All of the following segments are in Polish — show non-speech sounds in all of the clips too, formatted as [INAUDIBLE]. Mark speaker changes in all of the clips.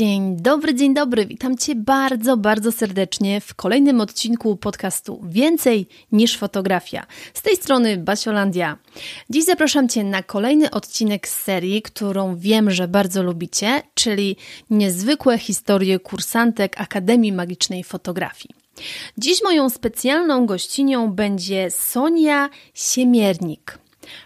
Speaker 1: Dzień dobry, dzień dobry. Witam Cię bardzo, bardzo serdecznie w kolejnym odcinku podcastu Więcej niż fotografia. Z tej strony Basiolandia. Dziś zapraszam Cię na kolejny odcinek z serii, którą wiem, że bardzo lubicie, czyli niezwykłe historie kursantek Akademii Magicznej Fotografii. Dziś moją specjalną gościnią będzie Sonia Siemiernik.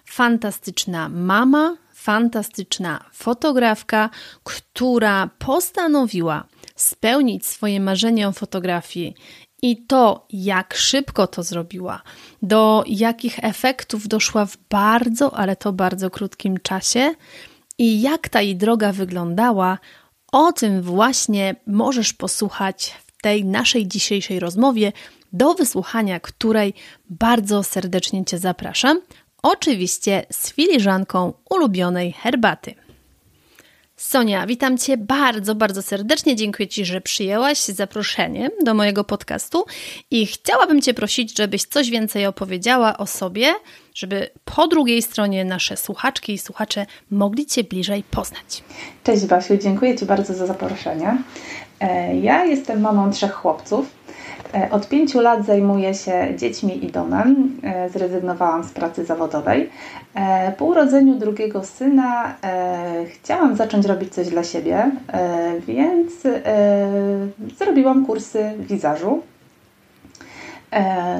Speaker 1: Fantastyczna mama, fantastyczna fotografka, która postanowiła spełnić swoje marzenie o fotografii i to, jak szybko to zrobiła, do jakich efektów doszła w bardzo, ale to bardzo krótkim czasie i jak ta jej droga wyglądała, o tym właśnie możesz posłuchać w tej naszej dzisiejszej rozmowie, do wysłuchania której bardzo serdecznie Cię zapraszam. Oczywiście z filiżanką ulubionej herbaty. Sonia, witam Cię bardzo, bardzo serdecznie. Dziękuję Ci, że przyjęłaś zaproszenie do mojego podcastu i chciałabym Cię prosić, żebyś coś więcej opowiedziała o sobie, żeby po drugiej stronie nasze słuchaczki i słuchacze mogli Cię bliżej poznać.
Speaker 2: Cześć Basiu, dziękuję Ci bardzo za zaproszenie. E, ja jestem mamą trzech chłopców. E, od pięciu lat zajmuję się dziećmi i domem. E, zrezygnowałam z pracy zawodowej. E, po urodzeniu drugiego syna chciałam zacząć robić coś dla siebie, więc zrobiłam kursy wizażu.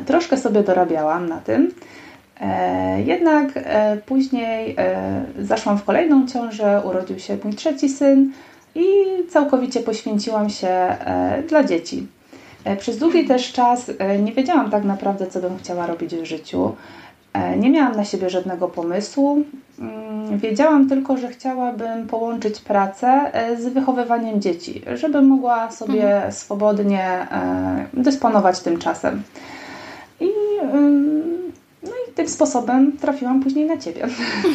Speaker 2: Troszkę sobie dorabiałam na tym. Jednak później zaszłam w kolejną ciążę, urodził się mój trzeci syn i całkowicie poświęciłam się dla dzieci. E, przez długi też czas e, nie wiedziałam tak naprawdę, co bym chciała robić w życiu. E, nie miałam na siebie żadnego pomysłu. Mm, wiedziałam tylko, że chciałabym połączyć pracę z wychowywaniem dzieci, żebym mogła sobie mhm. swobodnie dysponować tym czasem. I tym sposobem trafiłam później na Ciebie.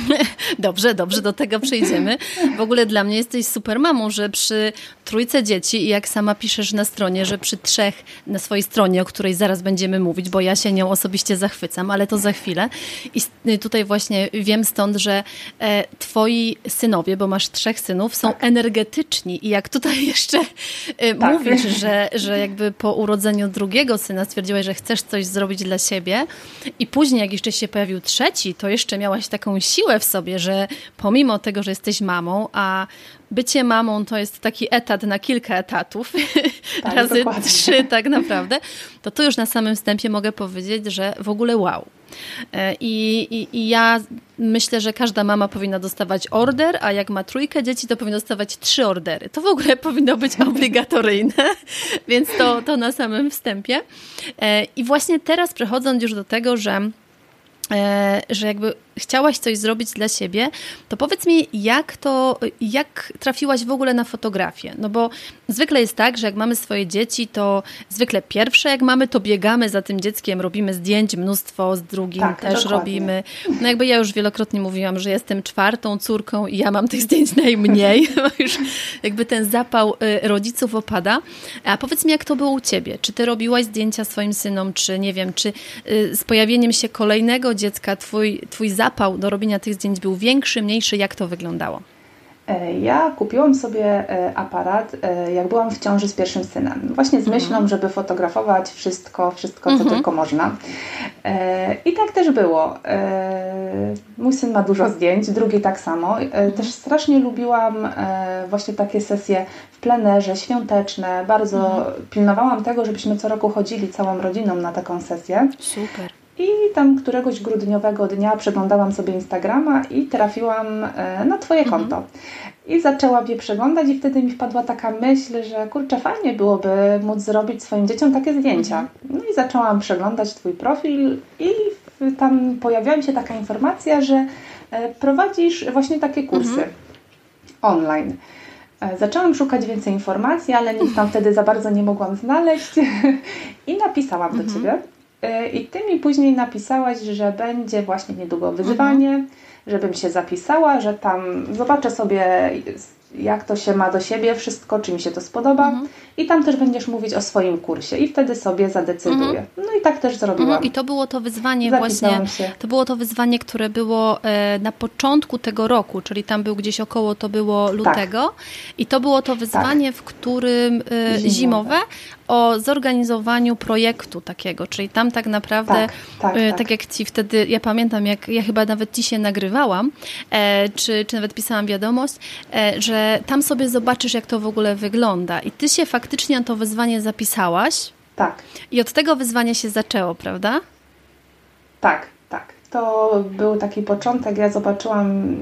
Speaker 2: [LAUGHS]
Speaker 1: Dobrze, dobrze, do tego przejdziemy. W ogóle dla mnie jesteś super mamą, że przy trójce dzieci i jak sama piszesz na stronie, że przy trzech na swojej stronie, o której zaraz będziemy mówić, bo ja się nią osobiście zachwycam, ale to za chwilę. I tutaj właśnie wiem stąd, że e, twoi synowie, bo masz trzech synów, są tak. energetyczni i jak tutaj [LAUGHS] jeszcze e, tak. mówisz, że, że jakby po urodzeniu drugiego syna stwierdziłaś, że chcesz coś zrobić dla siebie i później jak jeszcze się pojawił trzeci, to jeszcze miałaś taką siłę w sobie, że pomimo tego, że jesteś mamą, a bycie mamą to jest taki etat na kilka etatów, [LAUGHS] tak, razy dokładnie. trzy tak naprawdę, to tu już na samym wstępie mogę powiedzieć, że w ogóle wow. E, I, i, I, ja myślę, że każda mama powinna dostawać order, a jak ma trójkę dzieci, to powinna dostawać trzy ordery. To w ogóle [LAUGHS] powinno być obligatoryjne, [LAUGHS] więc to, to na samym wstępie. E, I właśnie teraz przechodząc już do tego, że że jakby chciałaś coś zrobić dla siebie, to powiedz mi, jak to, jak trafiłaś w ogóle na fotografię? No bo zwykle jest tak, że jak mamy swoje dzieci, to zwykle pierwsze jak mamy, to biegamy za tym dzieckiem, robimy zdjęć mnóstwo, z drugim tak, też dokładnie. robimy. No jakby ja już wielokrotnie mówiłam, że jestem czwartą córką i ja mam tych zdjęć najmniej, [LAUGHS] już jakby ten zapał y, rodziców opada. A powiedz mi, jak to było u Ciebie? Czy Ty robiłaś zdjęcia swoim synom, czy nie wiem, czy y, z pojawieniem się kolejnego dziecka twój, twój zapał zapał do robienia tych zdjęć był większy, mniejszy? Jak to wyglądało?
Speaker 2: E, ja kupiłam sobie e, aparat, e, jak byłam w ciąży z pierwszym synem. Właśnie z mhm. myślą, żeby fotografować wszystko, wszystko, co mhm. tylko można. I tak też było. Mój syn ma dużo zdjęć, drugi tak samo. Mhm. Też strasznie lubiłam właśnie takie sesje w plenerze, świąteczne. Bardzo pilnowałam tego, żebyśmy co roku chodzili całą rodziną na taką sesję.
Speaker 1: Super.
Speaker 2: I tam któregoś grudniowego dnia przeglądałam sobie Instagrama i trafiłam na Twoje mhm. konto. I zaczęłam je przeglądać i wtedy mi wpadła taka myśl, że kurczę, fajnie byłoby móc zrobić swoim dzieciom takie zdjęcia. Mhm. No i zaczęłam przeglądać Twój profil i tam pojawiła mi się taka informacja, że e, prowadzisz właśnie takie kursy mhm. online. E, zaczęłam szukać więcej informacji, ale nic tam wtedy za bardzo nie mogłam znaleźć [LAUGHS] i napisałam do mhm. Ciebie. E, I Ty mi później napisałaś, że będzie właśnie niedługo wyzwanie, mhm. żebym się zapisała, że tam zobaczę sobie jak to się ma do siebie wszystko, czy mi się to spodoba mhm. I tam też będziesz mówić o swoim kursie i wtedy sobie zadecyduję. Mhm. No i tak też zrobiłam. Mhm.
Speaker 1: I to było to wyzwanie Zapisałam właśnie, się. to było to wyzwanie, które było e, na początku tego roku, czyli tam był gdzieś około, to było lutego tak. i to było to wyzwanie, tak. w którym e, zimowe. zimowe, o zorganizowaniu projektu takiego, czyli tam tak naprawdę, tak, tak, e, tak. tak jak Ci wtedy, ja pamiętam, jak ja chyba nawet Ci się nagrywałam, e, czy, czy nawet pisałam wiadomość, e, że tam sobie zobaczysz, jak to w ogóle wygląda. I ty się faktycznie na to wyzwanie zapisałaś.
Speaker 2: Tak.
Speaker 1: I od tego wyzwania się zaczęło, prawda?
Speaker 2: Tak, tak. To był taki początek. Ja zobaczyłam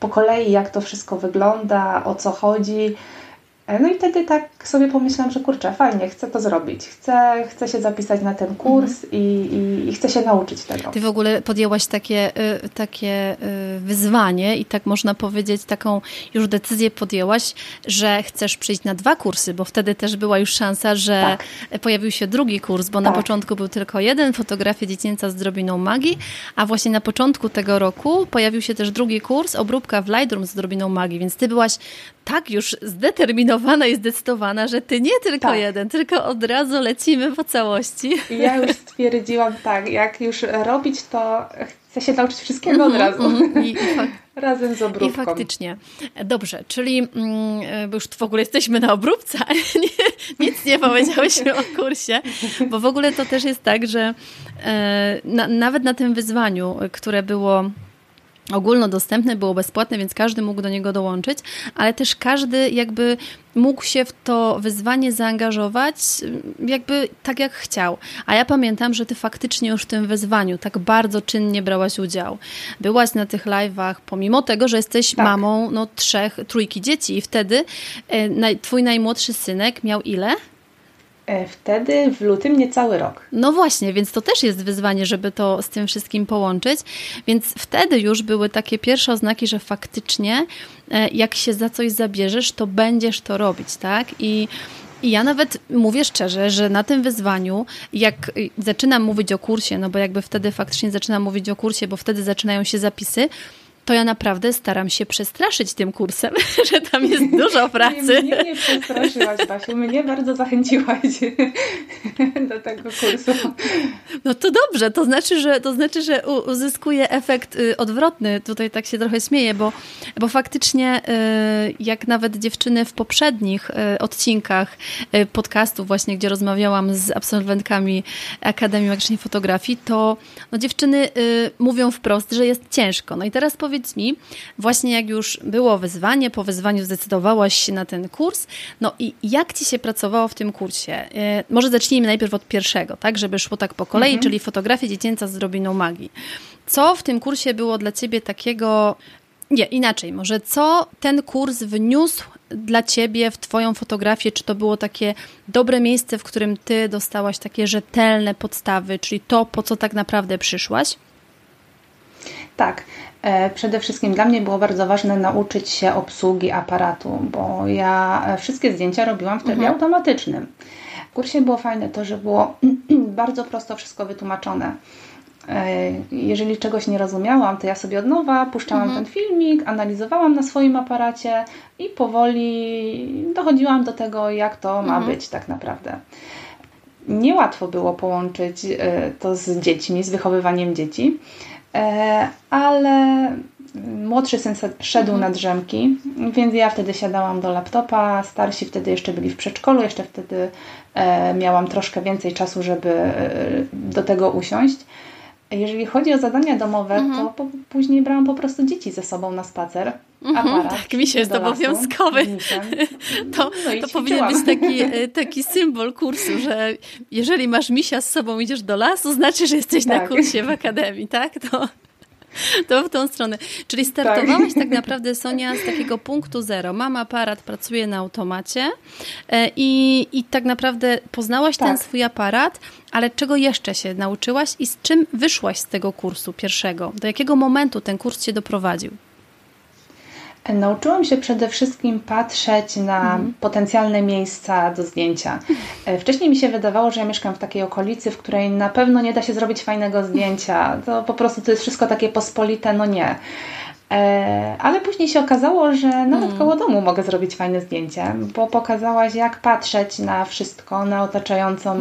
Speaker 2: po kolei, jak to wszystko wygląda, o co chodzi. E, no i wtedy tak sobie pomyślałam, że kurczę, fajnie, chcę to zrobić. Chcę, chcę się zapisać na ten kurs mhm. i, i, i, chcę się nauczyć tego.
Speaker 1: Ty w ogóle podjęłaś takie, y, takie y, wyzwanie i tak można powiedzieć, taką już decyzję podjęłaś, że chcesz przyjść na dwa kursy, bo wtedy też była już szansa, że tak. pojawił się drugi kurs, bo tak. na początku był tylko jeden, fotografia dziecięca z drobiną magii, a właśnie na początku tego roku pojawił się też drugi kurs, obróbka w Lightroom z drobiną magii, więc ty byłaś tak już zdeterminowana i zdecydowana, że ty nie tylko tak. jeden, tylko od razu lecimy po całości.
Speaker 2: Ja już stwierdziłam tak, jak już robić, to chcę się nauczyć wszystkiego od razu. Mm -hmm. I, [LAUGHS] Razem z obróbką.
Speaker 1: I faktycznie. Dobrze, czyli mm, już w ogóle jesteśmy na obróbce, [LAUGHS] nie, nic nie powiedziałyśmy o kursie, bo w ogóle to też jest tak, że e, na, nawet na tym wyzwaniu, które było ogólnodostępne, było bezpłatne, więc każdy mógł do niego dołączyć, ale też każdy jakby mógł się w to wyzwanie zaangażować jakby tak jak chciał. A ja pamiętam, że ty faktycznie już w tym wyzwaniu tak bardzo czynnie brałaś udział. Byłaś na tych live'ach, pomimo tego, że jesteś tak. mamą no, trzech, trójki dzieci i wtedy e, twój najmłodszy synek miał ile?
Speaker 2: E, wtedy w lutym niecały rok.
Speaker 1: No właśnie, więc to też jest wyzwanie, żeby to z tym wszystkim połączyć. Więc wtedy już były takie pierwsze oznaki, że faktycznie e, jak się za coś zabierzesz, to będziesz to robić, tak? I i ja nawet mówię szczerze, że na tym wyzwaniu, jak zaczynam mówić o kursie, no bo jakby wtedy faktycznie zaczynam mówić o kursie, bo wtedy zaczynają się zapisy, to ja naprawdę staram się przestraszyć tym kursem, [LAUGHS] że tam jest dużo pracy.
Speaker 2: Mnie nie przestraszyłaś, Basiu, mnie bardzo zachęciłaś [LAUGHS] do tego kursu.
Speaker 1: No to dobrze, to znaczy, że, to znaczy, że uzyskuje efekt y, odwrotny. Tutaj tak się trochę śmieję, bo, bo faktycznie y, jak nawet dziewczyny w poprzednich y, odcinkach podcastów właśnie, gdzie rozmawiałam z absolwentkami Akademii Magicznej Fotografii, to no, dziewczyny mówią wprost, że jest ciężko. No i teraz powiem powiedz mi, właśnie jak już było wyzwanie, po wyzwaniu zdecydowałaś się na ten kurs, no i jak Ci się pracowało w tym kursie? E, może zacznijmy najpierw od pierwszego, tak, żeby szło tak po kolei, mhm. czyli fotografia dziecięca z drobiną magii. Co w tym kursie było dla Ciebie takiego nie, inaczej, może co ten kurs wniósł dla Ciebie w Twoją fotografię? Czy to było takie dobre miejsce, w którym Ty dostałaś takie rzetelne podstawy, czyli to, po co tak naprawdę przyszłaś?
Speaker 2: Tak. E, przede wszystkim dla mnie było bardzo ważne nauczyć się obsługi aparatu, bo ja e, wszystkie zdjęcia robiłam w trybie mhm. automatycznym. W kursie było fajne to, że było [CLEARS THROAT] bardzo prosto wszystko wytłumaczone. E, jeżeli czegoś nie rozumiałam, to ja sobie od nowa puszczałam mhm. ten filmik, analizowałam na swoim aparacie i powoli dochodziłam do tego, jak to ma mhm. być tak naprawdę. Niełatwo było połączyć to z dziećmi, z wychowywaniem dzieci ale młodszy syn szedł mhm. na drzemki, więc ja wtedy siadałam do laptopa, starsi wtedy jeszcze byli w przedszkolu, jeszcze wtedy e, miałam troszkę więcej czasu, żeby e, do tego usiąść. Jeżeli chodzi o zadania domowe, mhm. to po, później brałam po prostu dzieci ze sobą na spacer.
Speaker 1: Mhm, aparat, tak, mi się jest obowiązkowy. [LAUGHS] To, no to powinien być taki, e, taki symbol kursu, że jeżeli masz misia z sobą idziesz do lasu, znaczy, że jesteś tak. na kursie w akademii, tak? To, [LAUGHS] to w tą stronę. Czyli startowałaś tak. tak [LAUGHS] naprawdę, Sonia, z takiego punktu zero. Mam aparat, pracuję na automacie e, i, i tak naprawdę poznałaś tak. ten swój aparat, ale czego jeszcze się nauczyłaś i z czym wyszłaś z tego kursu pierwszego? Do jakiego momentu ten kurs cię doprowadził?
Speaker 2: Nauczyłam się przede wszystkim patrzeć na mhm. potencjalne miejsca do zdjęcia. E, wcześniej mi się wydawało, że ja mieszkam w takiej okolicy, w której na pewno nie da się zrobić fajnego zdjęcia. To po prostu to jest wszystko takie pospolite, no nie. E, ale później się okazało, że nawet mhm. koło domu mogę zrobić fajne zdjęcie, bo pokazałaś, jak patrzeć na wszystko, na otaczającą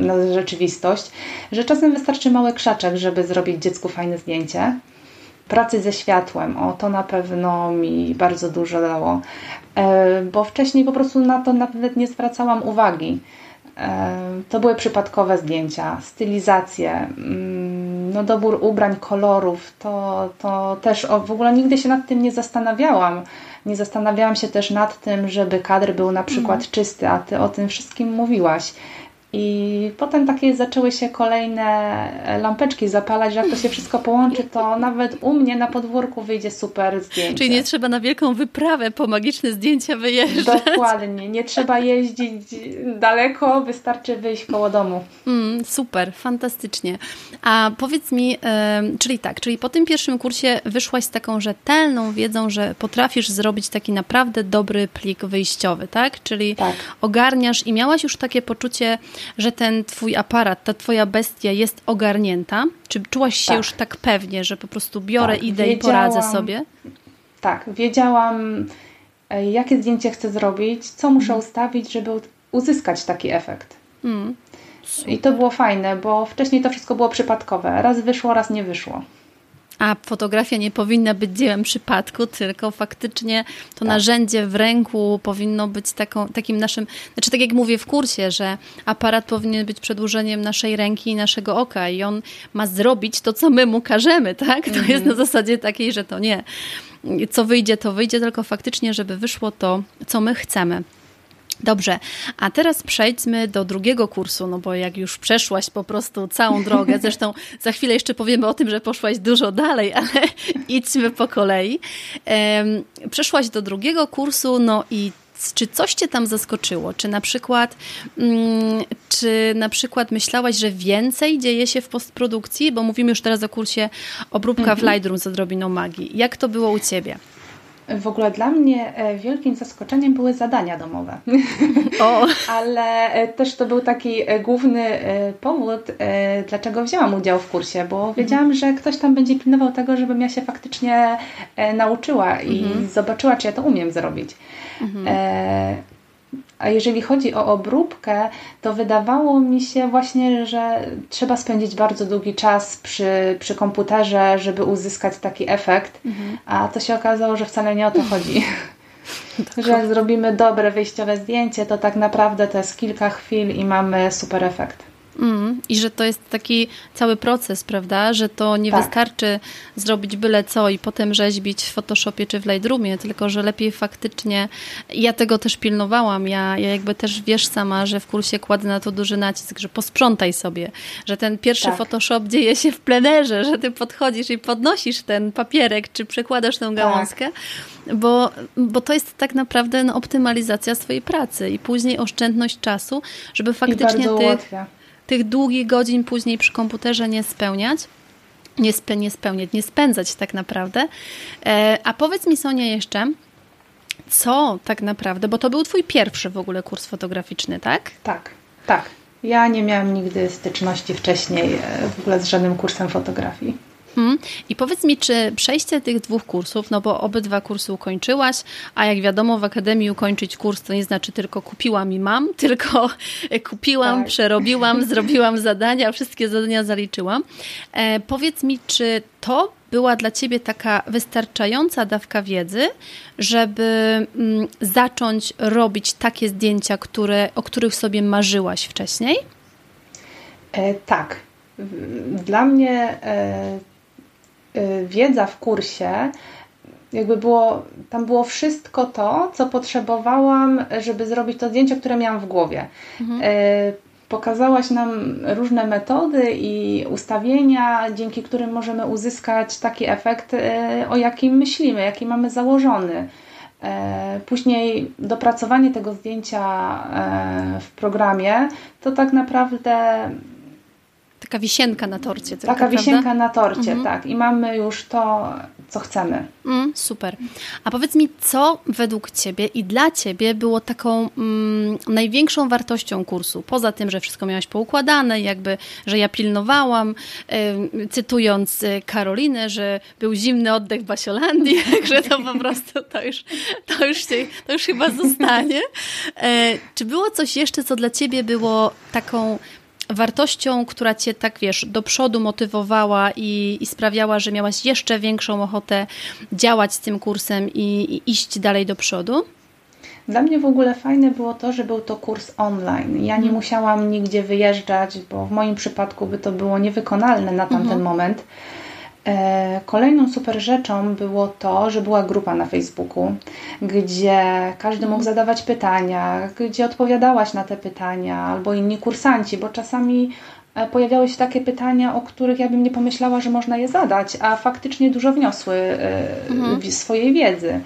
Speaker 2: nas rzeczywistość, że czasem wystarczy mały krzaczek, żeby zrobić dziecku fajne zdjęcie pracy ze światłem. O, to na pewno mi bardzo dużo dało, e, bo wcześniej po prostu na to nawet nie zwracałam uwagi. E, to były przypadkowe zdjęcia, stylizacje, mm, no dobór ubrań, kolorów, to, to też o, w ogóle nigdy się nad tym nie zastanawiałam. Nie zastanawiałam się też nad tym, żeby kadr był na przykład mm. czysty, a Ty o tym wszystkim mówiłaś. I potem takie zaczęły się kolejne lampeczki zapalać, że jak to się wszystko połączy, to nawet u mnie na podwórku wyjdzie super zdjęcie.
Speaker 1: Czyli nie trzeba na wielką wyprawę po magiczne zdjęcia wyjeżdżać.
Speaker 2: Dokładnie, nie trzeba jeździć daleko, wystarczy wyjść koło domu.
Speaker 1: Mm, super, fantastycznie. A powiedz mi, czyli tak, czyli po tym pierwszym kursie wyszłaś z taką rzetelną wiedzą, że potrafisz zrobić taki naprawdę dobry plik wyjściowy, tak? Czyli tak. ogarniasz i miałaś już takie poczucie, że ten twój aparat, ta twoja bestia jest ogarnięta? Czy czułaś się tak. już tak pewnie, że po prostu biorę, tak, idę i poradzę sobie?
Speaker 2: Tak, wiedziałam, e, jakie zdjęcie chcę zrobić, co muszę mm. ustawić, żeby uzyskać taki efekt. Mm. I to było fajne, bo wcześniej to wszystko było przypadkowe. Raz wyszło, raz nie wyszło.
Speaker 1: A fotografia nie powinna być dziełem przypadku, tylko faktycznie to tak. narzędzie w ręku powinno być taką, takim naszym, znaczy tak jak mówię w kursie, że aparat powinien być przedłużeniem naszej ręki i naszego oka i on ma zrobić to, co my mu każemy, tak? To mhm. jest na zasadzie takiej, że to nie. Co wyjdzie, to wyjdzie, tylko faktycznie, żeby wyszło to, co my chcemy. Dobrze, a teraz przejdźmy do drugiego kursu, no bo jak już przeszłaś po prostu całą drogę, [LAUGHS] zresztą za chwilę jeszcze powiemy o tym, że poszłaś dużo dalej, [LAUGHS] ale idźmy po kolei. Przeszłaś do drugiego kursu, no i czy coś Cię tam zaskoczyło? Czy na przykład, mm, czy na przykład myślałaś, że więcej dzieje się w postprodukcji? Bo mówimy już teraz o kursie obróbka w mhm. Lightroom z odrobiną magii. Jak to było u Ciebie?
Speaker 2: W ogóle dla mnie e, wielkim zaskoczeniem były zadania domowe. O. [LAUGHS] Ale e, też to był taki e, główny powód, dlaczego wzięłam udział w kursie, bo mhm. wiedziałam, że ktoś tam będzie pilnował tego, żebym ja się faktycznie nauczyła i mhm. zobaczyła, czy ja to umiem zrobić. Mhm. A jeżeli chodzi o obróbkę, to wydawało mi się właśnie, że trzeba spędzić bardzo długi czas przy, przy komputerze, żeby uzyskać taki efekt, mhm. a to się okazało, że wcale nie o to chodzi. [LAUGHS] że jak zrobimy dobre wyjściowe zdjęcie, to tak naprawdę to jest kilka chwil i mamy super efekt.
Speaker 1: Mm, I że to jest taki cały proces, prawda? Że to nie tak. wystarczy zrobić byle co i potem rzeźbić w Photoshopie czy w Lightroomie, tylko że lepiej faktycznie. Ja tego też pilnowałam. Ja, ja jakby też wiesz sama, że w kursie kładę na to duży nacisk, że posprzątaj sobie, że ten pierwszy tak. Photoshop dzieje się w plenerze, że ty podchodzisz i podnosisz ten papierek, czy przekładasz tę gałązkę. Tak. Bo, bo to jest tak naprawdę no, optymalizacja swojej pracy i później oszczędność czasu, żeby faktycznie tych, ułatwia tych długich godzin później przy komputerze nie spełniać. Nie, spe, nie spełniać, nie spędzać tak naprawdę. E, a powiedz mi Sonia jeszcze, co tak naprawdę, bo to był Twój pierwszy w ogóle kurs fotograficzny, tak?
Speaker 2: Tak, tak. Ja nie miałam nigdy styczności wcześniej e, w ogóle z żadnym kursem fotografii.
Speaker 1: Hmm. I powiedz mi, czy przejście tych dwóch kursów, no bo obydwa kursy ukończyłaś, a jak wiadomo w Akademii ukończyć kurs to nie znaczy tylko kupiłam i mam, [LAUGHS] tylko kupiłam, tak. przerobiłam, [LAUGHS] zrobiłam zadania, wszystkie zadania zaliczyłam. E, powiedz mi, czy to była dla Ciebie taka wystarczająca dawka wiedzy, żeby mm, zacząć robić takie zdjęcia, które, o których sobie marzyłaś wcześniej?
Speaker 2: E, tak, dla mnie wiedza w kursie jakby było, tam było wszystko to, co potrzebowałam, żeby zrobić to zdjęcie, które miałam w głowie. Mhm. E, pokazałaś nam różne metody i ustawienia, dzięki którym możemy uzyskać taki efekt, e, o jakim myślimy, jaki mamy założony. Później dopracowanie tego zdjęcia w programie to tak naprawdę
Speaker 1: Taka wisienka na torcie.
Speaker 2: Taka prawda? wisienka na torcie, mhm. tak. I mamy już to, co chcemy.
Speaker 1: Mm, super. A powiedz mi, co według Ciebie i dla Ciebie było taką mm, największą wartością kursu? Poza tym, że wszystko miałaś poukładane, jakby, że ja pilnowałam, y, cytując y, Karolinę, że był zimny oddech w Basiolandii, [LAUGHS] że to po prostu to już, to już, się, to już chyba zostanie. E, czy było coś jeszcze, co dla Ciebie było taką wartością, która cię tak wiesz, do przodu motywowała i, i sprawiała, że miałaś jeszcze większą ochotę działać z tym kursem i, i iść dalej do przodu?
Speaker 2: Dla mnie w ogóle fajne było to, że był to kurs online. Ja nie mhm. musiałam nigdzie wyjeżdżać, bo w moim przypadku by to było niewykonalne na tamten mhm. moment. E, kolejną super rzeczą było to, że była grupa na Facebooku, gdzie każdy mógł zadawać pytania, gdzie odpowiadałaś na te pytania, albo inni kursanci, bo czasami e, pojawiały się takie pytania, o których ja bym nie pomyślała, że można je zadać, a faktycznie dużo wniosły e, mhm. swojej wiedzy.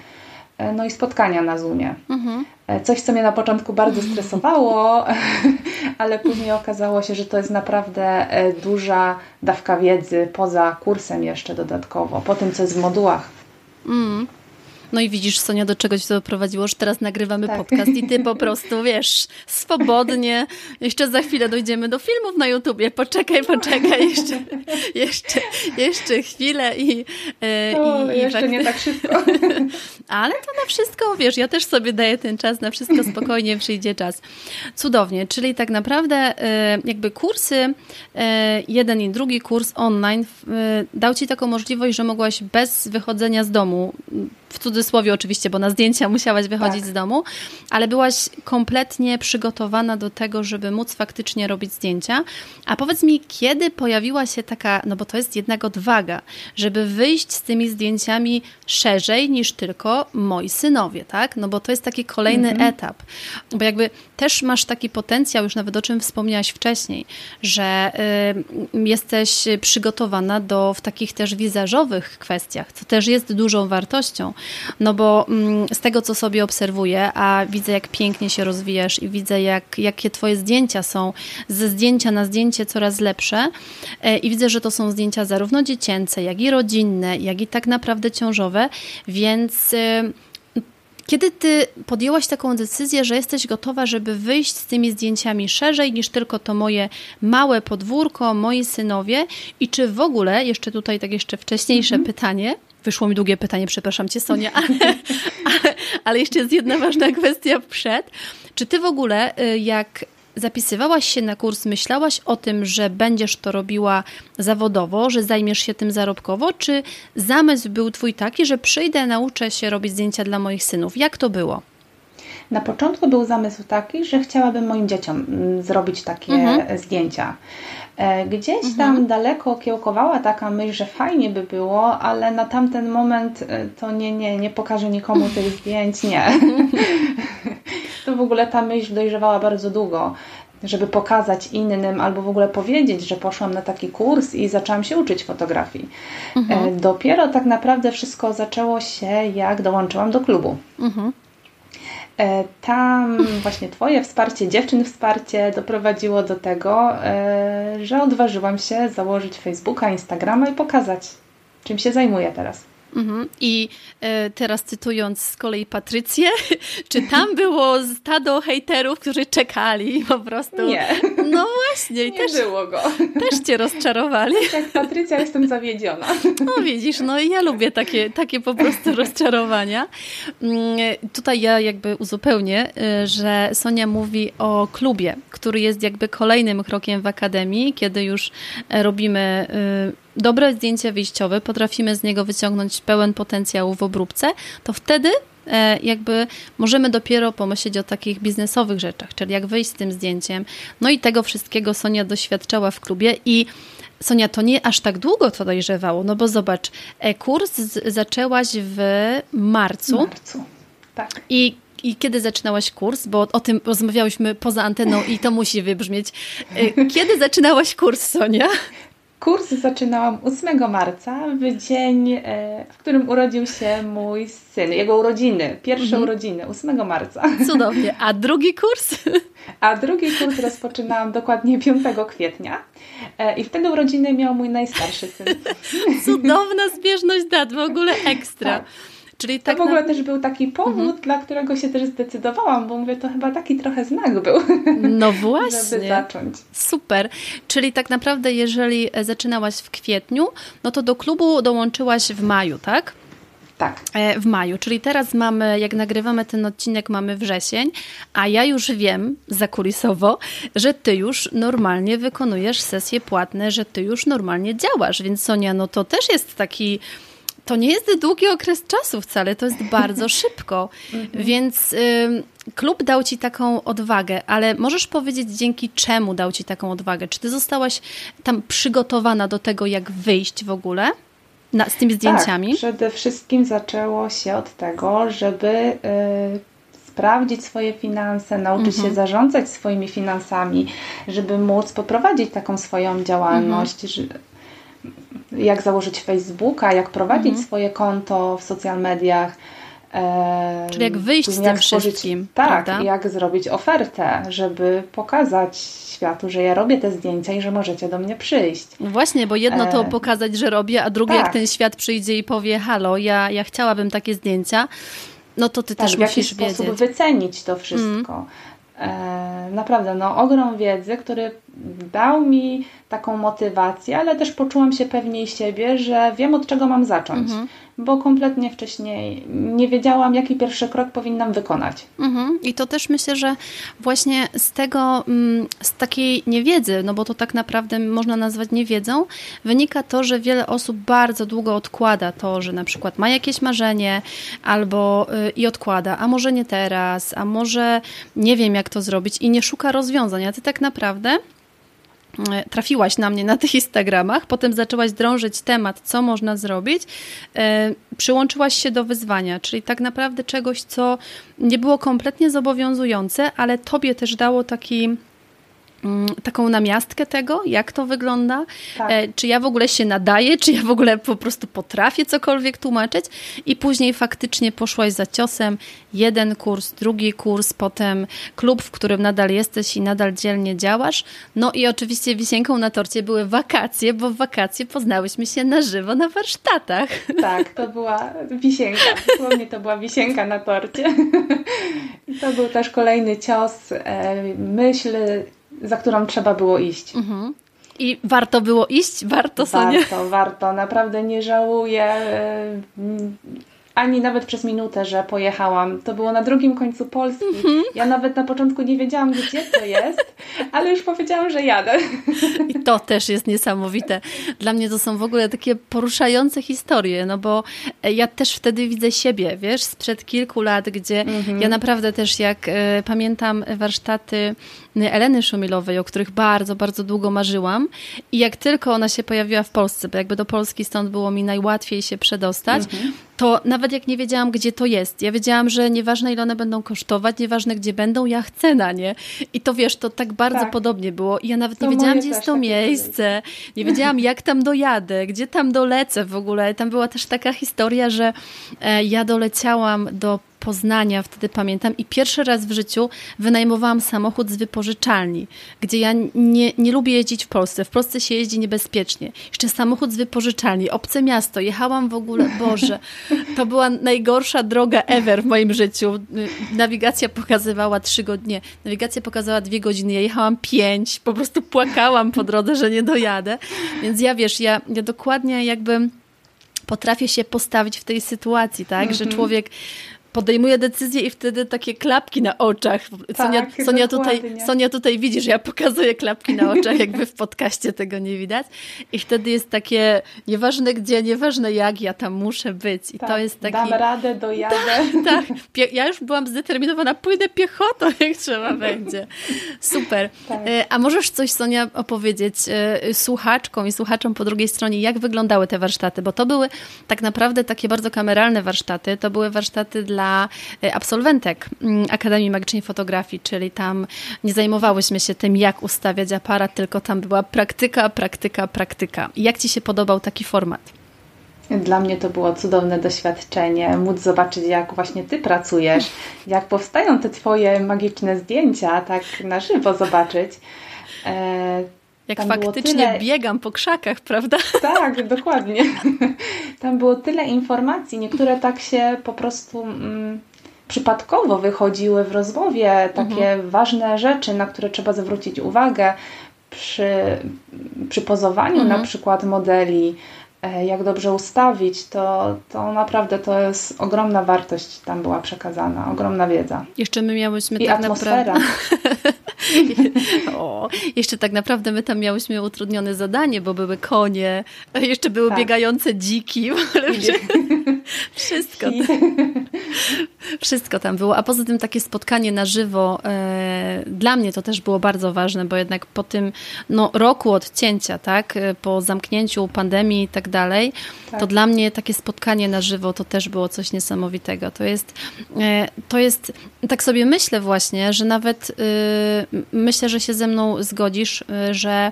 Speaker 2: E, no i spotkania na Zoomie. Mhm. E, coś, co mnie na początku bardzo stresowało, [LAUGHS] ale później okazało się, że to jest naprawdę e, duża dawka wiedzy poza kursem jeszcze dodatkowo, po tym, co jest w modułach. Mm.
Speaker 1: No i widzisz, Sonia, do czegoś to doprowadziło, że teraz nagrywamy tak. podcast i ty po prostu, wiesz, swobodnie. Jeszcze za chwilę dojdziemy do filmów na YouTubie. Poczekaj, poczekaj, jeszcze, jeszcze, jeszcze chwilę i...
Speaker 2: E, o, i jeszcze nie tak szybko. [LAUGHS]
Speaker 1: Ale to na wszystko, wiesz, ja też sobie daję ten czas, na wszystko spokojnie przyjdzie czas. Cudownie, czyli tak naprawdę e, jakby kursy, e, jeden i drugi kurs online dał Ci taką możliwość, że mogłaś bez wychodzenia z domu w cudzysłowie oczywiście, bo na zdjęcia musiałaś wychodzić tak. z domu, ale byłaś kompletnie przygotowana do tego, żeby móc faktycznie robić zdjęcia. A powiedz mi, kiedy pojawiła się taka, no bo to jest jednak odwaga, żeby wyjść z tymi zdjęciami szerzej niż tylko moi synowie, tak? No bo to jest taki kolejny mhm. etap. Bo jakby też masz taki potencjał, już nawet o czym wspomniałaś wcześniej, że y, jesteś przygotowana do w takich też wizażowych kwestiach, co też jest dużą wartością, no bo mm, z tego, co sobie obserwuję, a widzę, jak pięknie się rozwijasz i widzę, jak, jakie twoje zdjęcia są ze zdjęcia na zdjęcie coraz lepsze e, i widzę, że to są zdjęcia zarówno dziecięce, jak i rodzinne, jak i tak naprawdę ciążowe, więc... Y, kiedy ty podjęłaś taką decyzję, że jesteś gotowa, żeby wyjść z tymi zdjęciami szerzej niż tylko to moje małe podwórko, moi synowie i czy w ogóle, jeszcze tutaj tak jeszcze wcześniejsze mm -hmm. pytanie, Wyszło mi długie pytanie, przepraszam cię Sonia, ale, ale, ale jeszcze jest jedna ważna kwestia przed. Czy ty w ogóle, y, jak zapisywałaś się na kurs, myślałaś o tym, że będziesz to robiła zawodowo, że zajmiesz się tym zarobkowo, czy zamysł był twój taki, że przyjdę, nauczę się robić zdjęcia dla moich synów? Jak to było?
Speaker 2: Na początku był zamysł taki, że chciałabym moim dzieciom mm, zrobić takie mhm. zdjęcia. E, gdzieś mhm. tam daleko kiełkowała taka myśl, że fajnie by było, ale na tamten moment e, to nie, nie, nie pokażę nikomu tych [LAUGHS] zdjęć, nie. [LAUGHS] to w ogóle ta myśl dojrzewała bardzo długo żeby pokazać innym albo w ogóle powiedzieć, że poszłam na taki kurs i zaczęłam się uczyć fotografii. Mhm. E, dopiero tak naprawdę wszystko zaczęło się, jak dołączyłam do klubu. Mhm. E, tam właśnie Twoje wsparcie, dziewczyn wsparcie doprowadziło do tego, e, że odważyłam się założyć Facebooka, Instagrama i pokazać, czym się zajmuję teraz.
Speaker 1: Mhm. I e, teraz cytując z kolei Patrycję, [LAUGHS] czy tam było stado hejterów, którzy czekali po prostu?
Speaker 2: Nie.
Speaker 1: No właśnie.
Speaker 2: Nie też, było go.
Speaker 1: Też cię rozczarowali.
Speaker 2: Jak Patrycja jestem zawiedziona.
Speaker 1: No widzisz, no i ja lubię takie, takie po prostu rozczarowania. Mm, tutaj ja jakby uzupełnię, e, że Sonia mówi o klubie, który jest jakby kolejnym krokiem w Akademii, kiedy już robimy e, dobre zdjęcie wyjściowe, potrafimy z niego wyciągnąć pełen potencjał w obróbce, to wtedy e, jakby możemy dopiero pomyśleć o takich biznesowych rzeczach, czyli jak wyjść z tym zdjęciem. No i tego wszystkiego Sonia doświadczała w klubie i Sonia, to nie aż tak długo to dojrzewało, no bo zobacz, e, kurs zaczęłaś w marcu.
Speaker 2: marcu. Tak.
Speaker 1: I i kiedy zaczynałaś kurs? Bo o tym rozmawiałyśmy poza anteną i to musi wybrzmieć. E, kiedy zaczynałaś kurs, Sonia?
Speaker 2: Kurs zaczynałam 8 marca, w dzień, e, w którym urodził się mój syn, jego urodziny, pierwsze mhm. urodziny, 8 marca.
Speaker 1: Cudownie. A drugi kurs? [LAUGHS]
Speaker 2: A drugi kurs rozpoczynałam dokładnie 5 kwietnia e, i wtedy urodziny miał mój najstarszy syn. [LAUGHS]
Speaker 1: Cudowna zbieżność dat, w ogóle ekstra. Tak.
Speaker 2: Czyli tak to w ogóle na... też był taki powód, mhm. dla którego się też zdecydowałam, bo mówię, to chyba taki trochę znak był. [LAUGHS]
Speaker 1: No właśnie.
Speaker 2: żeby zacząć.
Speaker 1: Super. Czyli tak naprawdę, jeżeli zaczynałaś w kwietniu, no to do klubu dołączyłaś w maju, tak?
Speaker 2: Tak.
Speaker 1: E, w maju, czyli teraz mamy, jak nagrywamy ten odcinek, mamy wrzesień, a ja już wiem zakulisowo, że ty już normalnie wykonujesz sesje płatne, że ty już normalnie działasz, więc Sonia, no to też jest taki to nie jest długi okres czasu wcale, to jest bardzo [LAUGHS] szybko. Mhm. Więc y, klub dał ci taką odwagę, ale możesz powiedzieć, dzięki czemu dał ci taką odwagę? Czy ty zostałaś tam przygotowana do tego, jak wyjść w ogóle? Na, z tymi zdjęciami?
Speaker 2: Tak, przede wszystkim zaczęło się od tego, żeby y, sprawdzić swoje finanse, nauczyć mhm. się zarządzać swoimi finansami, żeby móc poprowadzić taką swoją działalność, mhm jak założyć Facebooka, jak prowadzić mhm. swoje konto w social mediach.
Speaker 1: E, Czyli jak wyjść z tym wszystkim.
Speaker 2: Tak, prawda? jak zrobić ofertę, żeby pokazać światu, że ja robię te zdjęcia i że możecie do mnie przyjść.
Speaker 1: No właśnie, bo jedno to e, pokazać, że robię, a drugie tak. jak ten świat przyjdzie i powie halo, ja, ja chciałabym takie zdjęcia, no to ty tak, też musisz wiedzieć.
Speaker 2: w jaki sposób wycenić to wszystko. E, naprawdę, no ogrom wiedzy, który dał mi taką motywację, ale też poczułam się pewniej siebie, że wiem od czego mam zacząć. Mhm bo kompletnie wcześniej nie wiedziałam, jaki pierwszy krok powinnam wykonać.
Speaker 1: Mhm. I to też myślę, że właśnie z tego, mm, z takiej niewiedzy, no bo to tak naprawdę można nazwać niewiedzą, wynika to, że wiele osób bardzo długo odkłada to, że na przykład ma jakieś marzenie albo y, i odkłada, a może nie teraz, a może nie wiem, jak to zrobić i nie szuka rozwiązań. A ty tak naprawdę trafiłaś na mnie na tych Instagramach, potem zaczęłaś drążyć temat, co można zrobić, e, przyłączyłaś się do wyzwania, czyli tak naprawdę czegoś, co nie było kompletnie zobowiązujące, ale tobie też dało taki taką namiastkę tego, jak to wygląda, tak. E, czy ja w ogóle się nadaję, czy ja w ogóle po prostu potrafię cokolwiek tłumaczyć i później faktycznie poszłaś za ciosem, jeden kurs, drugi kurs, potem klub, w którym nadal jesteś i nadal dzielnie działasz, no i oczywiście wisienką na torcie były wakacje, bo w wakacje poznałyśmy się na żywo na warsztatach.
Speaker 2: Tak, to była wisienka, dosłownie to była wisienka na torcie. I to był też kolejny cios, e, myśl za którą trzeba było iść. Mhm.
Speaker 1: I warto było iść? Warto,
Speaker 2: Sonia? Warto, warto. Naprawdę nie żałuję e, ani nawet przez minutę, że pojechałam. To było na drugim końcu Polski. Mhm. Ja nawet na początku nie wiedziałam, gdzie to jest, ale już powiedziałam, że jadę.
Speaker 1: I to też jest niesamowite. Dla mnie to są w ogóle takie poruszające historie, no bo ja też wtedy widzę siebie, wiesz, sprzed kilku lat, gdzie mhm. ja naprawdę też jak e, pamiętam warsztaty Eleny Szumilowej, o których bardzo, bardzo długo marzyłam i jak tylko ona się pojawiła w Polsce, bo jakby do Polski stąd było mi najłatwiej się przedostać, mhm to nawet jak nie wiedziałam, gdzie to jest, ja wiedziałam, że nieważne ile one będą kosztować, nieważne gdzie będą, ja chcę na nie. I to wiesz, to tak bardzo tak. podobnie było. I ja nawet nie wiedziałam, gdzie jest to miejsce, nie wiedziałam, jak tam dojadę, gdzie tam dolecę w ogóle. Tam była też taka historia, że e, ja doleciałam do Poznania, wtedy pamiętam, i pierwszy raz w życiu wynajmowałam samochód z wypożyczalni, gdzie ja nie, nie lubię jeździć w Polsce. W Polsce się jeździ niebezpiecznie. Jeszcze samochód z wypożyczalni, obce miasto, jechałam w ogóle, [LAUGHS] Boże, to była najgorsza droga ever w moim życiu. Nawigacja pokazywała trzy godziny, nawigacja pokazała dwie godziny, ja jechałam pięć, po prostu płakałam po drodze, że nie dojadę. Więc ja wiesz, ja, ja dokładnie jakby potrafię się postawić w tej sytuacji, tak, że mhm. człowiek podejmuje decyzję i wtedy takie klapki na oczach. Sonia, tak, Sonia, tutaj, Sonia tutaj widzisz, ja pokazuję klapki na oczach, jakby w podcaście tego nie widać. I wtedy jest takie, nieważne gdzie, nieważne jak, ja tam muszę być. I
Speaker 2: tak,
Speaker 1: to jest taki...
Speaker 2: Dam radę, dojadę.
Speaker 1: Tak, tak. Ja już byłam zdeterminowana, pójdę piechotą, [LAUGHS] jak trzeba będzie. Super. Tak. E, a możesz coś, Sonia, opowiedzieć e, słuchaczkom i słuchaczom po drugiej stronie, jak wyglądały te warsztaty? Bo to były tak naprawdę takie bardzo kameralne warsztaty. To były warsztaty dla e, absolwentek mm, Akademii Magicznej Fotografii, czyli tam nie zajmowałyśmy się tym, jak ustawiać aparat, tylko tam była praktyka, praktyka, praktyka. Jak Ci się podobał taki format?
Speaker 2: Dla mnie to było cudowne doświadczenie, móc zobaczyć, jak właśnie Ty pracujesz, [LAUGHS] jak powstają te Twoje magiczne zdjęcia, tak na żywo zobaczyć.
Speaker 1: Jak Tam faktycznie tyle... biegam po krzakach, prawda? [LAUGHS]
Speaker 2: Tak, dokładnie. [LAUGHS] Tam było tyle informacji, niektóre tak się po prostu mm, przypadkowo wychodziły w rozmowie, takie mhm. ważne rzeczy, na które trzeba zwrócić uwagę przy, przy pozowaniu mhm. na przykład modeli, jak dobrze ustawić, to, to naprawdę to jest ogromna wartość tam była przekazana, ogromna wiedza.
Speaker 1: Jeszcze my miałyśmy
Speaker 2: I
Speaker 1: tak
Speaker 2: atmosfera.
Speaker 1: naprawdę... [LAUGHS] [LAUGHS] o, jeszcze tak naprawdę my tam miałyśmy utrudnione zadanie, bo były konie, jeszcze były tak. biegające dziki, [LAUGHS] wszystko. wszystko tam było, a poza tym takie spotkanie na żywo e, dla mnie to też było bardzo ważne, bo jednak po tym no, roku odcięcia, tak, e, po zamknięciu pandemii i tak dalej, tak. to dla mnie takie spotkanie na żywo to też było coś niesamowitego. To jest, e, to jest tak sobie myślę właśnie, że nawet e, myślę, że się ze mną zgodzisz, e, że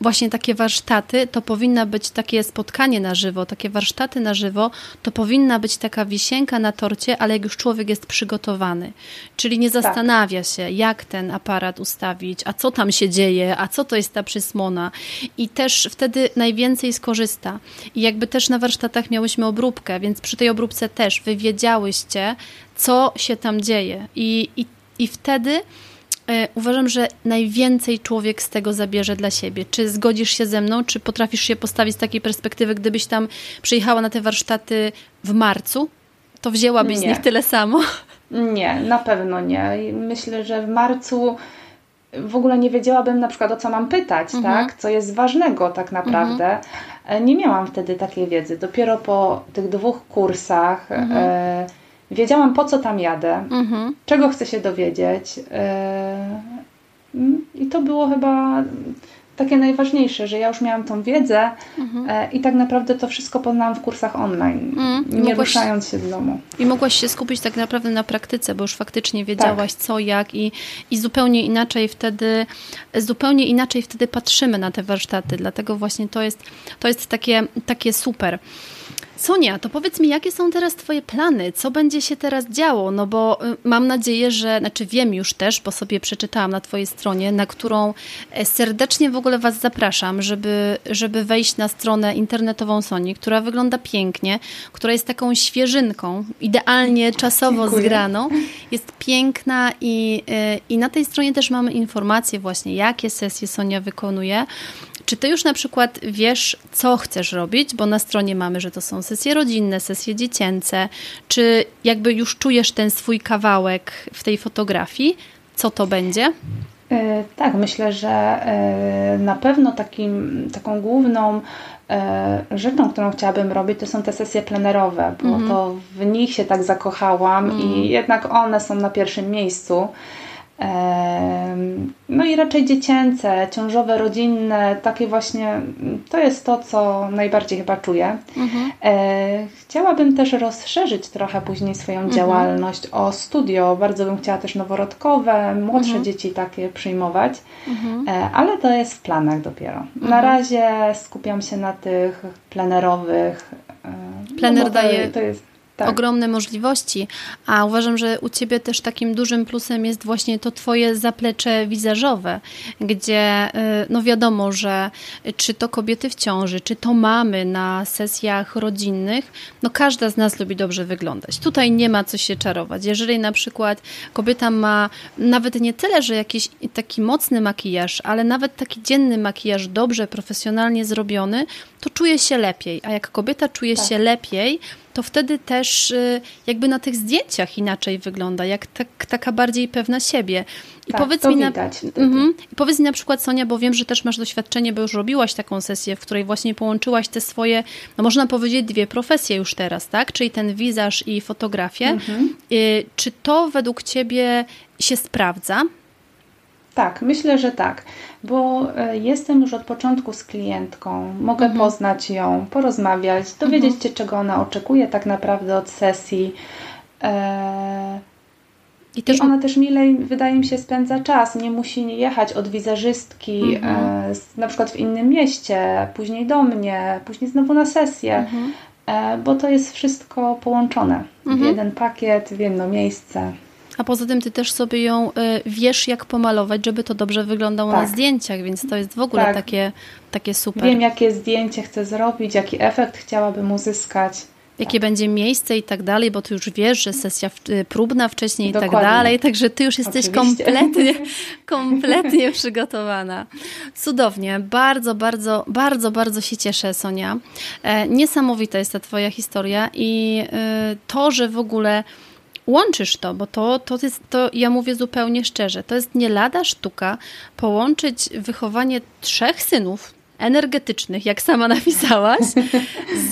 Speaker 1: właśnie takie warsztaty to powinna być takie spotkanie na żywo, takie warsztaty na żywo to powinna być taka wisienka na torcie, ale jak już człowiek jest przygotowany. Czyli nie tak. zastanawia się, jak ten aparat ustawić, a co tam się dzieje, a co to jest ta przysmona. I też wtedy najwięcej skorzysta. I jakby też na warsztatach miałyśmy obróbkę, więc przy tej obróbce też wy wiedziałyście, co się tam dzieje. I, i, i wtedy uważam, że najwięcej człowiek z tego zabierze dla siebie. Czy zgodzisz się ze mną, czy potrafisz się postawić z takiej perspektywy, gdybyś tam przyjechała na te warsztaty w marcu, to wzięłabyś nie. z nich tyle samo?
Speaker 2: Nie, na pewno nie. Myślę, że w marcu w ogóle nie wiedziałabym na przykład o co mam pytać, mhm. tak? Co jest ważnego tak naprawdę. Mhm. Nie miałam wtedy takiej wiedzy. Dopiero po tych dwóch kursach mhm. e, wiedziałam po co tam jadę, mhm. czego chcę się dowiedzieć. E, I to było chyba takie najważniejsze, że ja już miałam tą wiedzę mhm. E, i tak naprawdę to wszystko poznałam w kursach online, mhm. nie mogłaś, ruszając się z domu.
Speaker 1: I mogłaś się skupić tak naprawdę na praktyce, bo już faktycznie wiedziałaś tak. co, jak i, i zupełnie inaczej wtedy zupełnie inaczej wtedy patrzymy na te warsztaty, dlatego właśnie to jest, to jest takie, takie super. Sonia, to powiedz mi, jakie są teraz Twoje plany? Co będzie się teraz działo? No bo y, mam nadzieję, że, znaczy wiem już też, bo sobie przeczytałam na Twojej stronie, na którą e, serdecznie w ogóle Was zapraszam, żeby, żeby wejść na stronę internetową Soni, która wygląda pięknie, która jest taką świeżynką, idealnie czasowo Dziękuję. zgraną. Jest piękna i, y, i na tej stronie też mamy informacje właśnie, jakie sesje Sonia wykonuje. Czy ty już na przykład wiesz, co chcesz robić? Bo na stronie mamy, że to są sesje rodzinne, sesje dziecięce. Czy jakby już czujesz ten swój kawałek w tej fotografii? Co to będzie?
Speaker 2: E, tak, myślę, że e, na pewno takim, taką główną e, rzeczą, którą chciałabym robić, to są te sesje plenerowe, bo mm -hmm. to w nich się tak zakochałam mm. i jednak one są na pierwszym miejscu. No i raczej dziecięce, ciążowe, rodzinne, takie właśnie, to jest to, co najbardziej chyba czuję. Mhm. E, chciałabym też rozszerzyć trochę później swoją mhm. działalność o studio. Bardzo bym chciała też noworodkowe, młodsze mhm. dzieci takie przyjmować, mhm. E, ale to jest w planach dopiero. Na mhm. razie skupiam się na tych plenerowych.
Speaker 1: E, Plener no daje. Jest, tak. ogromne możliwości, a uważam, że u Ciebie też takim dużym plusem jest właśnie to Twoje zaplecze wizażowe, gdzie y, no wiadomo, że czy to kobiety w ciąży, czy to mamy na sesjach rodzinnych, no każda z nas lubi dobrze wyglądać. Tutaj nie ma co się czarować. Jeżeli na przykład kobieta ma nawet nie tyle, że jakiś taki mocny makijaż, ale nawet taki dzienny makijaż dobrze, profesjonalnie zrobiony, to czuje się lepiej. A jak kobieta czuje tak. się lepiej, to wtedy też y, jakby na tych zdjęciach inaczej wygląda, jak tak, taka bardziej pewna siebie.
Speaker 2: I tak, powiedz mi na,
Speaker 1: mm, powiedz mi na przykład Sonia, bo wiem, że też masz doświadczenie, bo już robiłaś taką sesję, w której właśnie połączyłaś te swoje, no można powiedzieć dwie profesje już teraz, tak? Czyli ten wizaż i fotografię. Mhm. Y, czy to według Ciebie się sprawdza?
Speaker 2: Tak, myślę, że tak, bo e, jestem już od początku z klientką, mogę mhm. poznać ją, porozmawiać, dowiedzieć mhm. się, czego ona oczekuje tak naprawdę od sesji. E, I, też... I ona też milej, wydaje mi się, spędza czas. Nie musi jechać od wizerzystki, mhm. e, na przykład w innym mieście, później do mnie, później znowu na sesję, mhm. bo to jest wszystko połączone w mhm. jeden pakiet, w jedno miejsce.
Speaker 1: A poza tym ty też sobie ją y, wiesz, jak pomalować, żeby to dobrze wyglądało tak. na zdjęciach, więc to jest w ogóle tak. takie, takie super.
Speaker 2: Wiem, jakie zdjęcie chcę zrobić, jaki efekt chciałabym uzyskać.
Speaker 1: Jakie tak. będzie miejsce i tak dalej, bo ty już wiesz, że sesja y, próbna wcześniej i tak dalej, także ty już jesteś Oczywiście. kompletnie, [LAUGHS] kompletnie przygotowana. Cudownie, bardzo, bardzo, bardzo, bardzo się cieszę, Sonia. E, niesamowita jest ta twoja historia i y, to, że w ogóle łączysz to, bo to, to jest, to ja mówię zupełnie szczerze, to jest nie lada sztuka połączyć wychowanie trzech synów, energetycznych, jak sama [LAUGHS] napisałaś,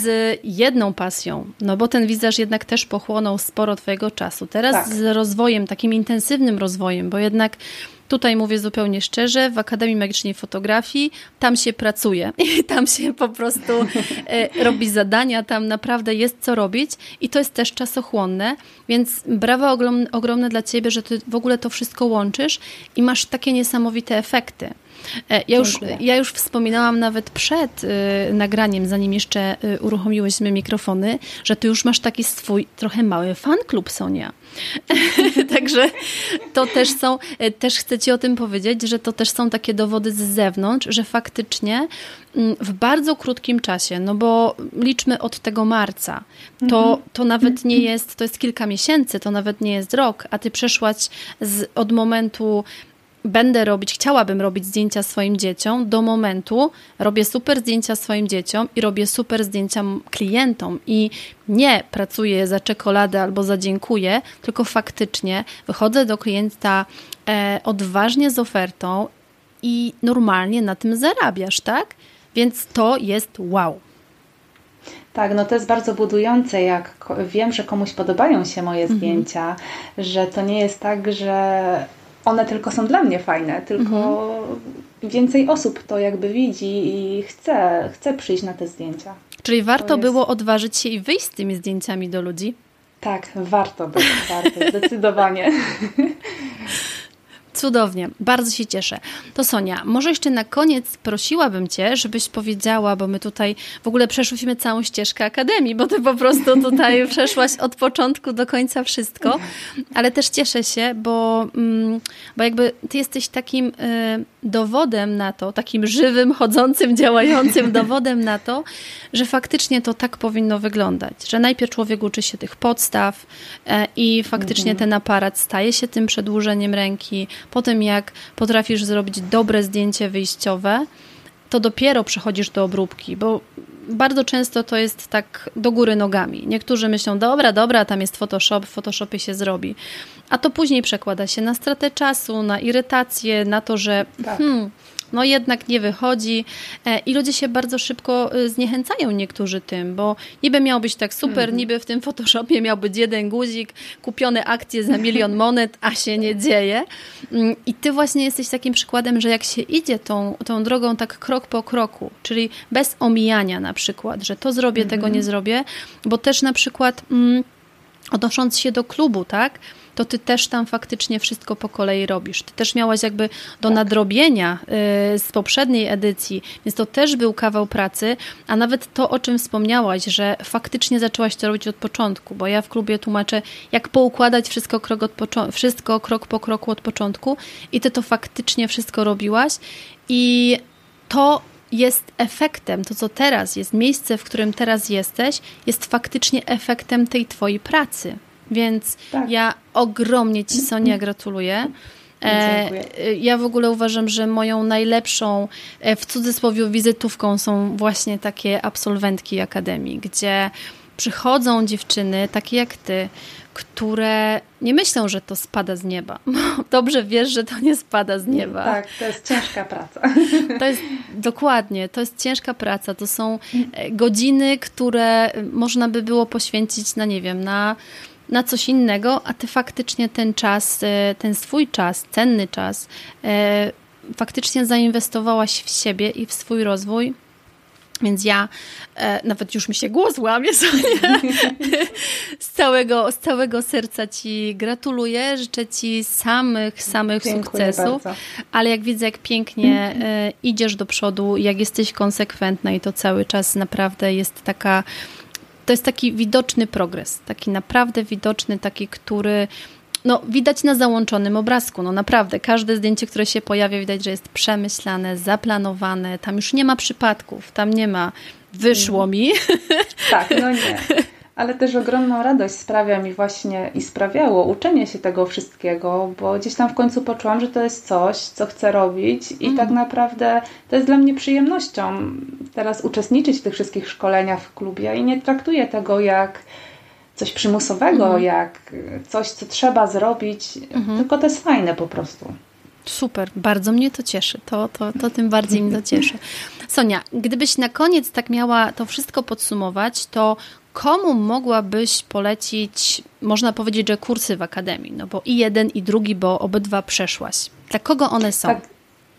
Speaker 1: z jedną pasją. No bo ten wizaż jednak też pochłonął sporo Twojego czasu. Teraz tak. z rozwojem, takim intensywnym rozwojem, bo jednak Tutaj mówię zupełnie szczerze, w Akademii Magicznej Fotografii tam się pracuje [LAUGHS] i tam się po prostu e, robi zadania, tam naprawdę jest co robić i to jest też czasochłonne, więc brawa ogromne, ogromne dla Ciebie, że Ty w ogóle to wszystko łączysz i masz takie niesamowite efekty. E, ja już, ja już wspominałam nawet przed y, nagraniem, zanim jeszcze y, uruchomiłyśmy mikrofony, że ty już masz taki swój trochę mały fan klub, Sonia. [LAUGHS] Także to też są, e, też chcę Ci o tym powiedzieć, że to też są takie dowody z zewnątrz, że faktycznie mm, w bardzo krótkim czasie, no bo liczmy od tego marca, to, mhm. to nawet nie jest, to jest kilka miesięcy, to nawet nie jest rok, a Ty przeszłaś z, od momentu będę robić, chciałabym robić zdjęcia swoim dzieciom do momentu, robię super zdjęcia swoim dzieciom i robię super zdjęcia klientom i nie pracuję za czekoladę albo za dziękuję, tylko faktycznie wychodzę do klienta e, odważnie z ofertą i normalnie na tym zarabiasz, tak? Więc to jest wow.
Speaker 2: Tak, no to jest bardzo budujące, jak wiem, że komuś podobają się moje mhm. zdjęcia, że to nie jest tak, że one tylko są dla mnie fajne, tylko mhm. więcej osób to jakby widzi i chce, chce przyjść na te zdjęcia.
Speaker 1: Czyli warto jest... było odważyć się i wyjść z tymi zdjęciami do ludzi?
Speaker 2: Tak, warto było, warto, zdecydowanie. [LAUGHS]
Speaker 1: Cudownie, bardzo się cieszę. To Sonia, może jeszcze na koniec prosiłabym Cię, żebyś powiedziała, bo my tutaj w ogóle przeszłyśmy całą ścieżkę Akademii, bo Ty po prostu tutaj [LAUGHS] przeszłaś od początku do końca wszystko, ale też cieszę się, bo, mm, bo jakby Ty jesteś takim y, dowodem na to, takim żywym, chodzącym, działającym [LAUGHS] dowodem na to, że faktycznie to tak powinno wyglądać, że najpierw człowiek uczy się tych podstaw e, i faktycznie mhm. ten aparat staje się tym przedłużeniem ręki, po tym jak potrafisz zrobić dobre zdjęcie wyjściowe, to dopiero przechodzisz do obróbki, bo bardzo często to jest tak do góry nogami. Niektórzy myślą, dobra, dobra, tam jest Photoshop, w Photoshopie się zrobi. A to później przekłada się na stratę czasu, na irytację, na to, że tak. hmm, no jednak nie wychodzi e, i ludzie się bardzo szybko y, zniechęcają niektórzy tym, bo niby miał być tak super, mhm. niby w tym Photoshopie miał być jeden guzik, kupione akcje za milion monet, a się nie dzieje. Mm, I ty właśnie jesteś takim przykładem, że jak się idzie tą, tą drogą tak krok po kroku, czyli bez omijania na przykład, że to zrobię, tego nie mhm. zrobię, bo też na przykład mm, odnosząc się do klubu, tak, to ty też tam faktycznie wszystko po kolei robisz. Ty też miałaś jakby do tak. nadrobienia y, z poprzedniej edycji, więc to też był kawał pracy, a nawet to, o czym wspomniałaś, że faktycznie zaczęłaś to robić od początku, bo ja w klubie tłumaczę, jak poukładać wszystko krok, od wszystko krok po kroku od początku i ty to faktycznie wszystko robiłaś i to jest efektem, to co teraz jest, miejsce, w którym teraz jesteś, jest faktycznie efektem tej twojej pracy. Więc tak. ja ogromnie Ci, Sonia, gratuluję. E, ja w ogóle uważam, że moją najlepszą, e, w cudzysłowie, wizytówką są właśnie takie absolwentki akademii, gdzie przychodzą dziewczyny takie jak ty, które nie myślą, że to spada z nieba. [LAUGHS] Dobrze wiesz, że to nie spada z nieba.
Speaker 2: Tak, to jest ciężka praca.
Speaker 1: To jest dokładnie, to jest ciężka praca. To są e, godziny, które można by było poświęcić na, nie wiem, na, na coś innego, a ty faktycznie ten czas, e, ten swój czas, cenny czas, e, faktycznie zainwestowałaś w siebie i w swój rozwój. Więc ja, e, nawet już mi się głos łamie [LAUGHS] sobie, z, całego, z całego serca Ci gratuluję, życzę Ci samych, samych Dziękuję sukcesów, bardzo. ale jak widzę, jak pięknie idziesz do przodu, jak jesteś konsekwentna i to cały czas naprawdę jest taka, to jest taki widoczny progres, taki naprawdę widoczny, taki, który no, widać na załączonym obrazku. No naprawdę, każde zdjęcie, które się pojawia, widać, że jest przemyślane, zaplanowane. Tam już nie ma przypadków, tam nie ma wyszło mi.
Speaker 2: Tak, no nie. [LAUGHS] Ale też ogromną radość sprawia mi właśnie i sprawiało uczenie się tego wszystkiego, bo gdzieś tam w końcu poczułam, że to jest coś, co chcę robić i mm. tak naprawdę to jest dla mnie przyjemnością teraz uczestniczyć w tych wszystkich szkoleniach w klubie i nie traktuję tego jak coś przymusowego, mhm. jak coś, co trzeba zrobić, mhm. tylko to jest fajne po prostu.
Speaker 1: Super, bardzo mnie to cieszy. To, to, to tym bardziej mnie to cieszy. [LAUGHS] Sonia, gdybyś na koniec tak miała to wszystko podsumować, to komu mogłabyś polecić, można powiedzieć, że kursy w Akademii? No bo i jeden, i drugi, bo obydwa przeszłaś. Dla kogo one są?
Speaker 2: Tak.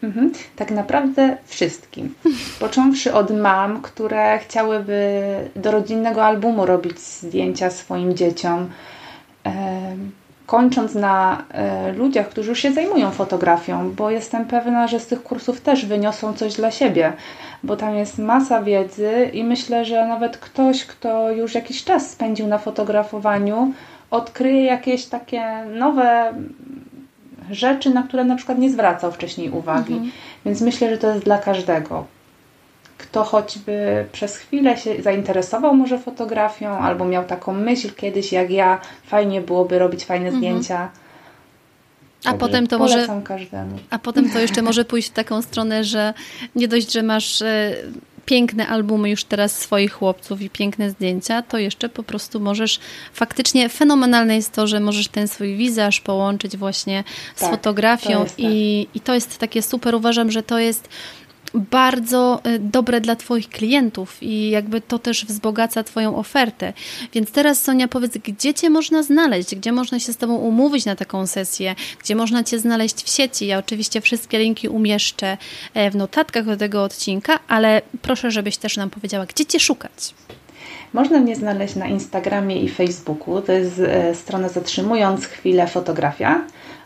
Speaker 2: Mhm. Tak naprawdę wszystkim. [LAUGHS] Począwszy od mam, które chciałyby do rodzinnego albumu robić zdjęcia swoim dzieciom, kończąc na e, ludziach, którzy już się zajmują fotografią, bo jestem pewna, że z tych kursów też wyniosą coś dla siebie, bo tam jest masa wiedzy i myślę, że nawet ktoś, kto już jakiś czas spędził na fotografowaniu, odkryje jakieś takie nowe rzeczy, na które na przykład nie zwracał wcześniej uwagi. Mhm. Więc myślę, że to jest dla każdego. Kto choćby przez chwilę się zainteresował może fotografią, albo miał taką myśl kiedyś, jak ja, fajnie byłoby robić fajne mhm. zdjęcia.
Speaker 1: A potem to może. Każdemu. A potem to jeszcze może pójść w taką stronę, że nie dość, że masz e, piękne albumy już teraz swoich chłopców i piękne zdjęcia, to jeszcze po prostu możesz, faktycznie fenomenalne jest to, że możesz ten swój wizaż połączyć właśnie z tak, fotografią i, tak. i to jest takie super, uważam, że to jest bardzo y, dobre dla Twoich klientów i jakby to też wzbogaca Twoją ofertę. Więc teraz Sonia powiedz, gdzie Cię można znaleźć, gdzie można się z Tobą umówić na taką sesję, gdzie można Cię znaleźć w sieci. Ja oczywiście wszystkie linki umieszczę e, w notatkach do tego odcinka, ale proszę, żebyś też nam powiedziała, gdzie Cię szukać.
Speaker 2: Można mnie znaleźć na Instagramie i Facebooku. To jest e, strona Zatrzymując Chwilę Fotografia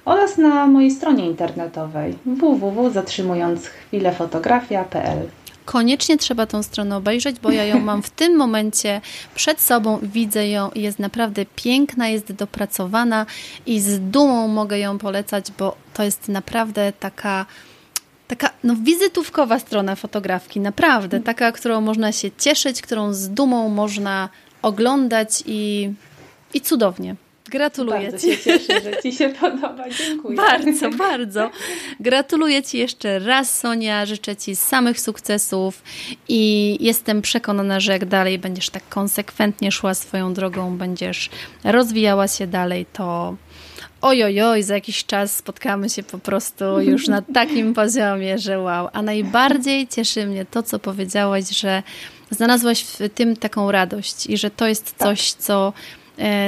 Speaker 2: oraz na mojej stronie internetowej www.zatrzymująchwilefotografia.pl.
Speaker 1: Koniecznie trzeba tą stronę obejrzeć, bo ja ją mam w tym momencie przed sobą, widzę ją jest naprawdę piękna, jest dopracowana i z dumą mogę ją polecać, bo to jest naprawdę taka taka no, wizytówkowa strona fotografki, naprawdę, taka, którą można się cieszyć, którą z dumą można oglądać i, i cudownie. Gratuluję
Speaker 2: bardzo Ci. Się cieszę, że Ci się podoba. Dziękuję.
Speaker 1: Bardzo, bardzo. Gratuluję Ci jeszcze raz, Sonia. Życzę Ci samych sukcesów i jestem przekonana, że jak dalej będziesz tak konsekwentnie szła swoją drogą, będziesz rozwijała się dalej, to ojojoj, za jakiś czas spotkamy się po prostu już na [LAUGHS] takim poziomie, że wow. A najbardziej cieszy mnie to, co powiedziałaś, że znalazłaś w tym taką radość i że to jest tak. coś, co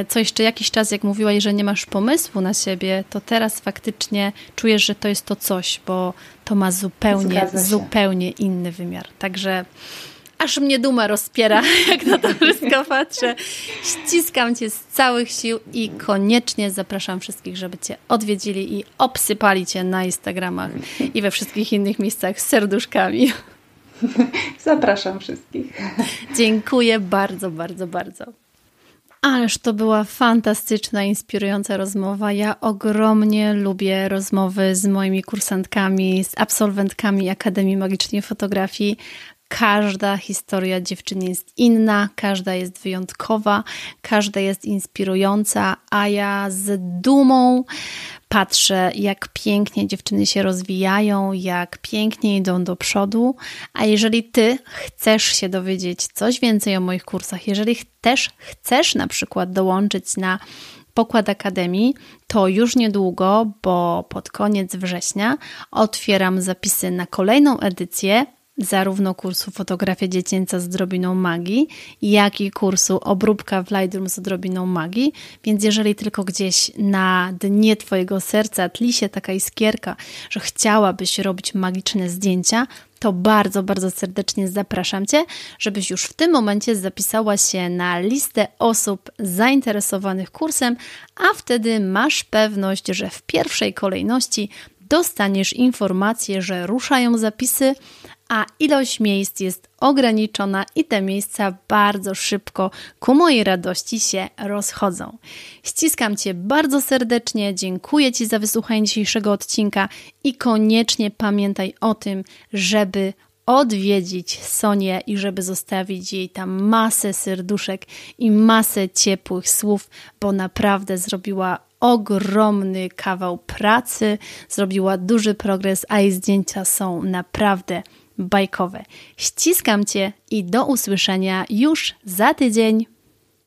Speaker 1: co jeszcze jakiś czas, jak mówiłaś, że nie masz pomysłu na siebie, to teraz faktycznie czujesz, że to jest to coś, bo to ma zupełnie, zupełnie inny wymiar. Także aż mnie duma rozpiera, [LAUGHS] jak na to wszystko patrzę. Ściskam Cię z całych sił i koniecznie zapraszam wszystkich, żeby Cię odwiedzili i obsypali Cię na Instagramach i we wszystkich innych miejscach serduszkami.
Speaker 2: Zapraszam wszystkich.
Speaker 1: Dziękuję bardzo, bardzo, bardzo. Ależ to była fantastyczna, inspirująca rozmowa. Ja ogromnie lubię rozmowy z moimi kursantkami, z absolwentkami Akademii Magicznej Fotografii. Każda historia dziewczyny jest inna, każda jest wyjątkowa, każda jest inspirująca, a ja z dumą patrzę, jak pięknie dziewczyny się rozwijają, jak pięknie idą do przodu. A jeżeli ty chcesz się dowiedzieć coś więcej o moich kursach, jeżeli też chcesz na przykład dołączyć na pokład Akademii, to już niedługo, bo pod koniec września otwieram zapisy na kolejną edycję zarówno kursu fotografia dziecięca z drobiną magii, jak i kursu obróbka w Lightroom z drobiną magii. Więc jeżeli tylko gdzieś na dnie Twojego serca tli się taka iskierka, że chciałabyś robić magiczne zdjęcia, to bardzo, bardzo serdecznie zapraszam Cię, żebyś już w tym momencie zapisała się na listę osób zainteresowanych kursem, a wtedy masz pewność, że w pierwszej kolejności dostaniesz informację, że ruszają zapisy, a ilość miejsc jest ograniczona i te miejsca bardzo szybko ku mojej radości się rozchodzą. Ściskam Cię bardzo serdecznie, dziękuję Ci za wysłuchanie dzisiejszego odcinka i koniecznie pamiętaj o tym, żeby odwiedzić Sonię i żeby zostawić jej tam masę serduszek i masę ciepłych słów, bo naprawdę zrobiła ogromny kawał pracy, zrobiła duży progres, a jej zdjęcia są naprawdę bajkowe. Ściskam Cię i do usłyszenia już za tydzień.